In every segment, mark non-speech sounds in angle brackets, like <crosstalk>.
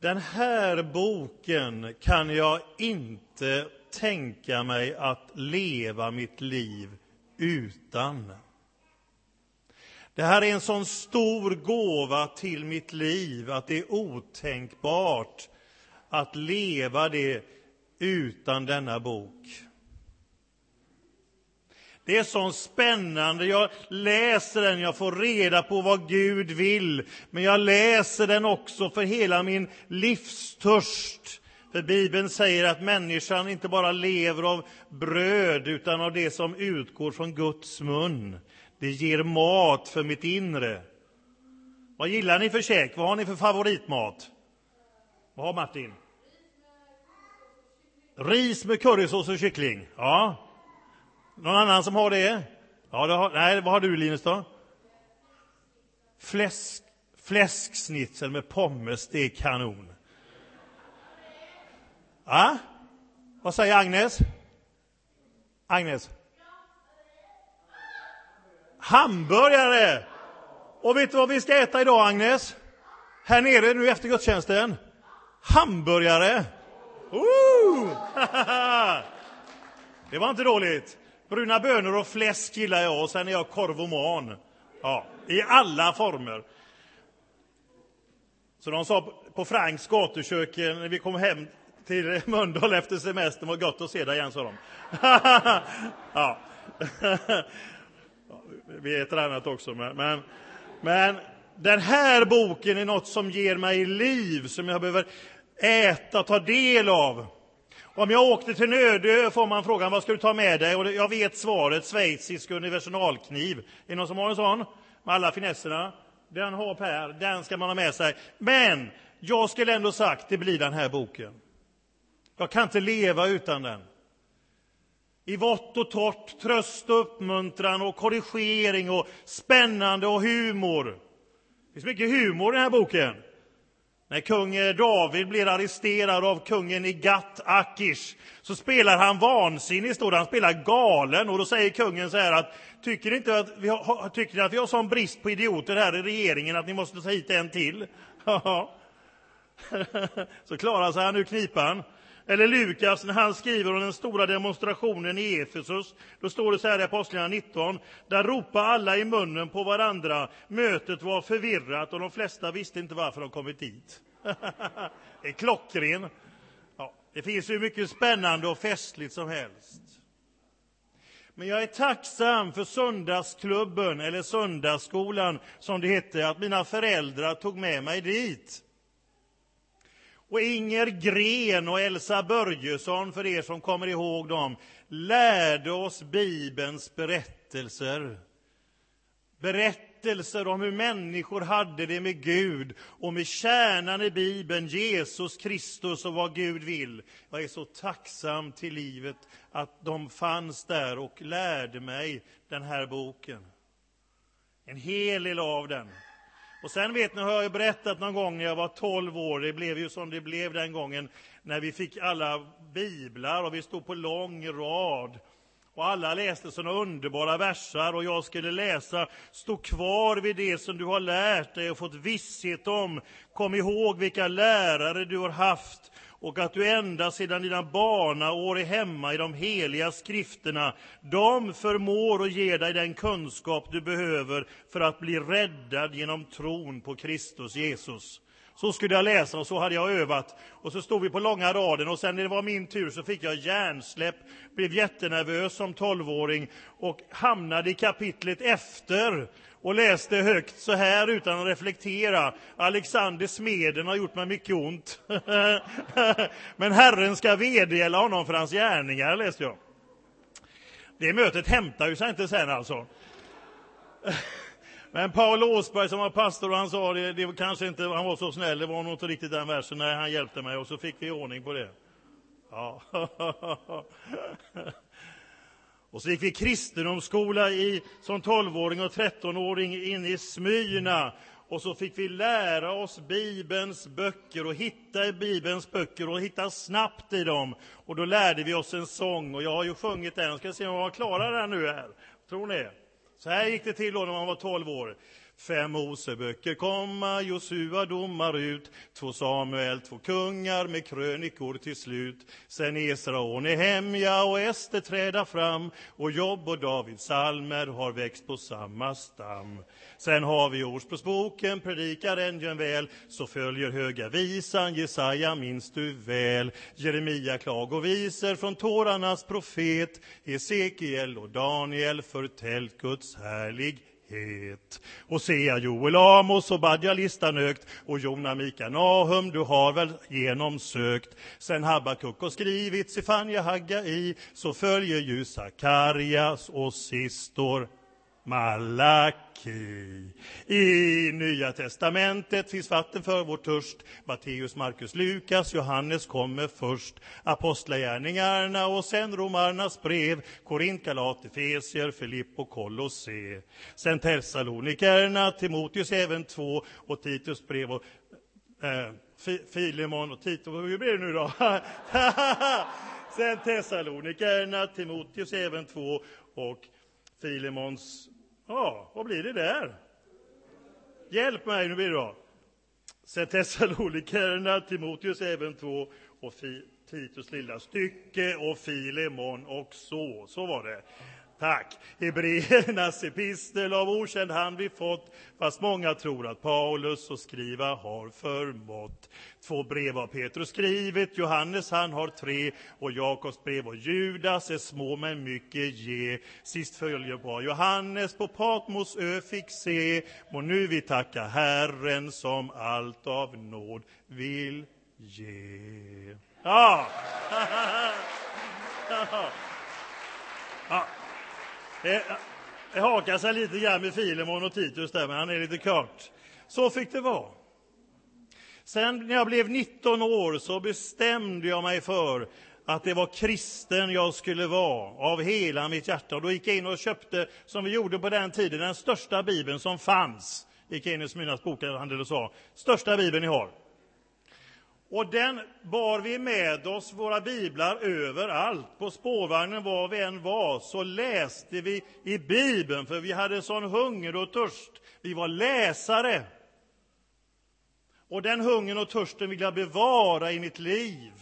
Den här boken kan jag inte tänka mig att leva mitt liv utan. Det här är en sån stor gåva till mitt liv att det är otänkbart att leva det utan denna bok. Det är så spännande. Jag läser den, jag får reda på vad Gud vill. Men jag läser den också för hela min livstörst. För Bibeln säger att människan inte bara lever av bröd utan av det som utgår från Guds mun. Det ger mat för mitt inre. Vad gillar ni för käk? Vad har ni för favoritmat? Vad har Martin? Ris med currysås och kyckling. Ja. Någon annan som har det? Ja, det har, nej, vad har du Linus då? Fläsk, fläsksnitzel med pommes, det är kanon. Ja? Vad säger Agnes? Agnes? Hamburgare! Och vet du vad vi ska äta idag, Agnes? Här nere nu efter gudstjänsten? Hamburgare! Uh! <laughs> det var inte dåligt. Bruna bönor och fläsk gillar jag, och sen är jag korv och man. Ja, I alla former. Så de sa på Franks gatukök eh, när vi kom hem till <laughs> Mölndal efter semestern, var gott att se dig igen, sa de. <laughs> ja. <laughs> vi äter annat också, men, men, men den här boken är något som ger mig liv, som jag behöver äta, ta del av. Om jag åkte till Nödö får man frågan vad ska du ta med dig? Och jag vet svaret, schweizisk universalkniv. Är det någon som har en sån? Med alla finesserna. Den har Per, den ska man ha med sig. Men jag skulle ändå sagt, det blir den här boken. Jag kan inte leva utan den. I vått och torrt, tröst och uppmuntran och korrigering och spännande och humor. Det finns mycket humor i den här boken. När kung eh, David blir arresterad av kungen i Gat, Akish, så spelar han vansinnig, står Han spelar galen. Och då säger kungen så här att tycker ni inte att vi har, tycker ni att vi har sån brist på idioter här i regeringen att ni måste ta hit en till? <laughs> <laughs> så klarar sig han ur knipan. Eller Lukas, när han skriver om den stora demonstrationen i Efesus, då står det så här i Apostlagärningarna 19, där ropade alla i munnen på varandra, mötet var förvirrat och de flesta visste inte varför de kommit dit. <laughs> det är klockren. Ja, det finns hur mycket spännande och festligt som helst. Men jag är tacksam för söndagsklubben, eller söndagsskolan som det hette, att mina föräldrar tog med mig dit. Och Inger Gren och Elsa Börjesson, för er som kommer ihåg dem, lärde oss Bibelns berättelser. Berättelser om hur människor hade det med Gud och med kärnan i Bibeln, Jesus Kristus och vad Gud vill. Jag är så tacksam till livet att de fanns där och lärde mig den här boken. En hel del av den. Och sen vet ni, har jag berättat någon gång när jag var 12 år, det blev ju som det blev den gången, när vi fick alla biblar och vi stod på lång rad. Och alla läste såna underbara versar och jag skulle läsa Stå kvar vid det som du har lärt dig och fått visshet om. Kom ihåg vilka lärare du har haft och att du ända sedan dina barnaår är hemma i de heliga skrifterna. De förmår att ge dig den kunskap du behöver för att bli räddad genom tron på Kristus Jesus. Så skulle jag läsa och så hade jag övat. Och så stod vi på långa raden och sen när det var min tur så fick jag hjärnsläpp, blev jättenervös som tolvåring och hamnade i kapitlet efter och läste högt så här utan att reflektera. Alexander Smeden har gjort mig mycket ont. <laughs> Men Herren ska vedergälla honom för hans gärningar, läste jag. Det mötet hämtar ju sig inte sen alltså. <laughs> Men Paul Åsberg som var pastor, han sa det, det kanske inte, han var så snäll, det var nog inte riktigt den versen, nej, han hjälpte mig och så fick vi ordning på det. Ja. <laughs> Och så gick vi kristendomsskola i, som 12-åring och 13-åring in i Smyrna. Och så fick vi lära oss Bibelns böcker och hitta i Bibelns böcker och hitta snabbt i dem. Och då lärde vi oss en sång och jag har ju sjungit den. Ska se om jag klarar den nu här. Tror ni? Så här gick det till då när man var 12 år. Fem Moseböcker komma, Josua domar ut, två Samuel, två kungar med krönikor till slut. Sen Esra och Nehemja och Ester träda fram och Jobb och Davids salmer har växt på samma stam. Sen har vi Ordspråksboken, predikar den väl, så följer Höga visan, Jesaja minns du väl. Jeremia klagovisor från tårarnas profet, Hesekiel och Daniel förtällt Guds härlighet het. Hosea, Joel, Amos och Badja listan högt och Jona, Mika, Nahum, du har väl genomsökt. Sen Habakuk och skrivit Sefania, i, så följer ju Sakarias och sistor Malaki. I Nya testamentet finns vatten för vår törst. Matteus, Markus, Lukas, Johannes kommer först. Apostlagärningarna och sen Romarnas brev, Korint, Galat, Efesier, Filippo, Kolosse. Sen Thessalonikerna, Timoteus även två och Titus brev och eh, Filemon och Titus. Hur blir det nu då? <laughs> sen Thessalonikerna, Timoteus även två och Filemons... Ja, vad blir det där? Hjälp mig, nu blir det bra. Sen Thessalonikerna, Timoteus även två och Titus lilla stycke och Filemon också. Så var det. Tack. Hebreernas epistel av okänd hand vi fått, fast många tror att Paulus och skriva har förmått. Två brev har Petrus skrivit, Johannes han har tre, och Jakobs brev och Judas är små men mycket ge. Sist följer på Johannes på Patmos ö fick se, och nu vi tacka Herren som allt av nåd vill ge. Ja! <laughs> ja. Det, det hakar sig lite grann med Filemon och Titus där, men han är lite kort. Så fick det vara. Sen när jag blev 19 år så bestämde jag mig för att det var kristen jag skulle vara av hela mitt hjärta. Och då gick jag in och köpte, som vi gjorde på den tiden, den största bibeln som fanns. Gick in i Smyrnas bokhandel och sa, största bibeln ni har. Och den bar vi med oss, våra biblar, överallt. På spårvagnen var vi än var, så läste vi i Bibeln, för vi hade sån hunger och törst. Vi var läsare. Och den hungern och törsten vill jag bevara i mitt liv.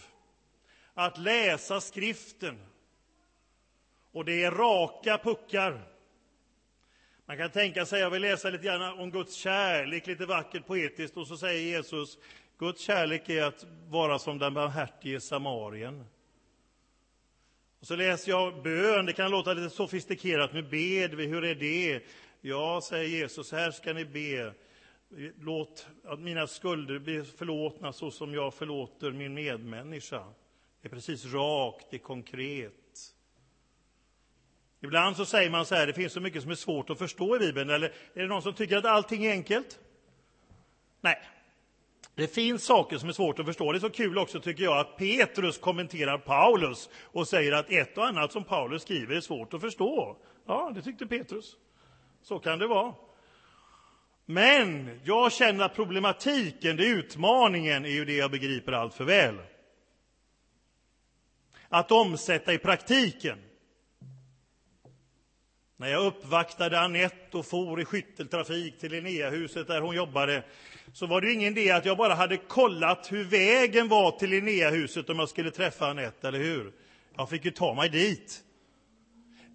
Att läsa skriften. Och det är raka puckar. Man kan tänka sig, jag vill läsa lite grann om Guds kärlek, lite vackert poetiskt, och så säger Jesus, Guds kärlek är att vara som den barmhärtige samarien. Och så läser jag bön, det kan låta lite sofistikerat, nu ber vi, hur är det? Ja, säger Jesus, här ska ni be. Låt att mina skulder bli förlåtna så som jag förlåter min medmänniska. Det är precis rakt, det är konkret. Ibland så säger man så här, det finns så mycket som är svårt att förstå i Bibeln. Eller är det någon som tycker att allting är enkelt? Nej, det finns saker som är svårt att förstå. Det är så kul också, tycker jag, att Petrus kommenterar Paulus och säger att ett och annat som Paulus skriver är svårt att förstå. Ja, det tyckte Petrus. Så kan det vara. Men jag känner att problematiken, det utmaningen, är ju det jag begriper allt för väl. Att omsätta i praktiken. När jag uppvaktade Annette och for i skytteltrafik till Linneahuset där hon jobbade så var det ingen idé att jag bara hade kollat hur vägen var till Linneahuset om jag skulle träffa Anette, eller hur? Jag fick ju ta mig dit.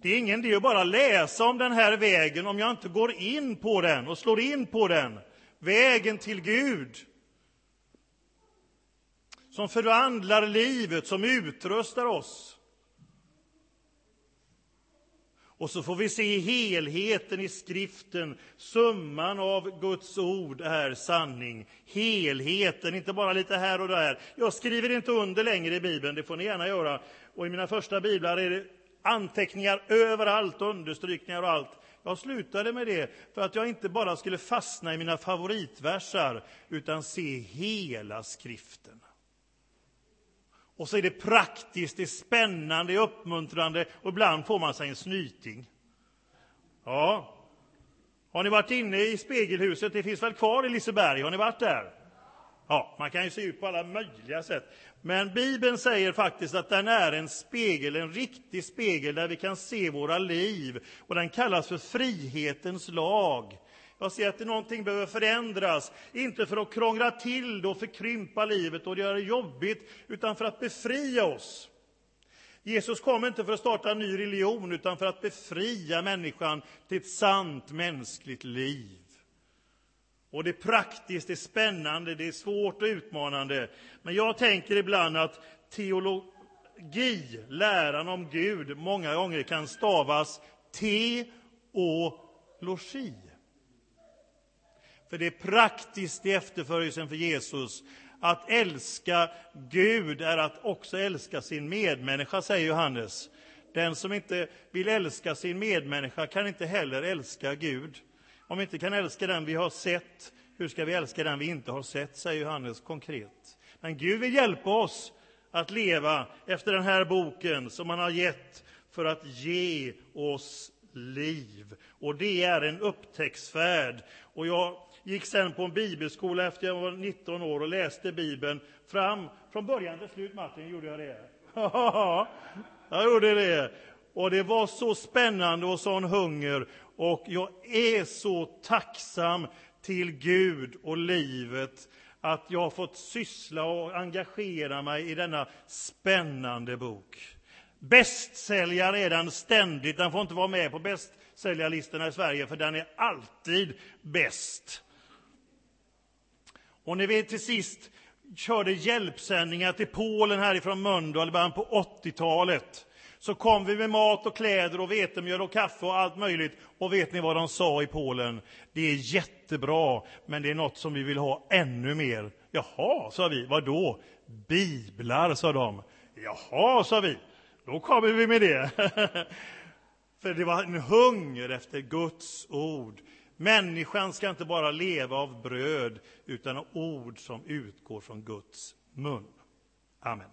Det är ingen idé att bara läsa om den här vägen om jag inte går in på den och slår in på den. Vägen till Gud. Som förvandlar livet, som utrustar oss. Och så får vi se helheten i skriften. Summan av Guds ord är sanning. Helheten, inte bara lite här och där. Jag skriver inte under längre i Bibeln, det får ni gärna göra. Och i mina första biblar är det anteckningar överallt, understrykningar och allt. Jag slutade med det för att jag inte bara skulle fastna i mina favoritversar, utan se hela skriften. Och så är det praktiskt, det är spännande, det är uppmuntrande och ibland får man sig en snyting. Ja. Har ni varit inne i spegelhuset? Det finns väl kvar i Liseberg? Har ni varit där? Ja, man kan ju se ut på alla möjliga sätt. Men Bibeln säger faktiskt att den är en spegel, en riktig spegel där vi kan se våra liv. Och den kallas för frihetens lag. Jag ser att någonting behöver förändras, inte för att krångla till det och förkrympa livet och göra det jobbigt, utan för att befria oss. Jesus kom inte för att starta en ny religion, utan för att befria människan till ett sant mänskligt liv. Och det är praktiskt, det är spännande, det är svårt och utmanande. Men jag tänker ibland att teologi, läran om Gud, många gånger kan stavas te och logi. För det är praktiskt i efterföljelsen för Jesus. Att älska Gud är att också älska sin medmänniska, säger Johannes. Den som inte vill älska sin medmänniska kan inte heller älska Gud. Om vi inte kan älska den vi har sett, hur ska vi älska den vi inte har sett, säger Johannes konkret. Men Gud vill hjälpa oss att leva efter den här boken som han har gett för att ge oss liv. Och det är en upptäcktsfärd. Och jag gick sen på en bibelskola efter jag var 19 år och läste Bibeln fram från början till slut. Martin, gjorde jag det? Ja, <laughs> jag gjorde det. Och det var så spännande och sån hunger. Och jag är så tacksam till Gud och livet att jag har fått syssla och engagera mig i denna spännande bok. Bästsäljare är den ständigt. Den får inte vara med på bästsäljarlistorna i Sverige, för den är alltid bäst. Och ni vet, till sist körde hjälpsändningar till Polen härifrån Mölndal i början på 80-talet. Så kom vi med mat och kläder och vetemjöl och kaffe och allt möjligt. Och vet ni vad de sa i Polen? Det är jättebra, men det är något som vi vill ha ännu mer. Jaha, sa vi. Vad då? Biblar, sa de. Jaha, sa vi. Då kommer vi med det. <laughs> För det var en hunger efter Guds ord. Människan ska inte bara leva av bröd, utan av ord som utgår från Guds mun. Amen.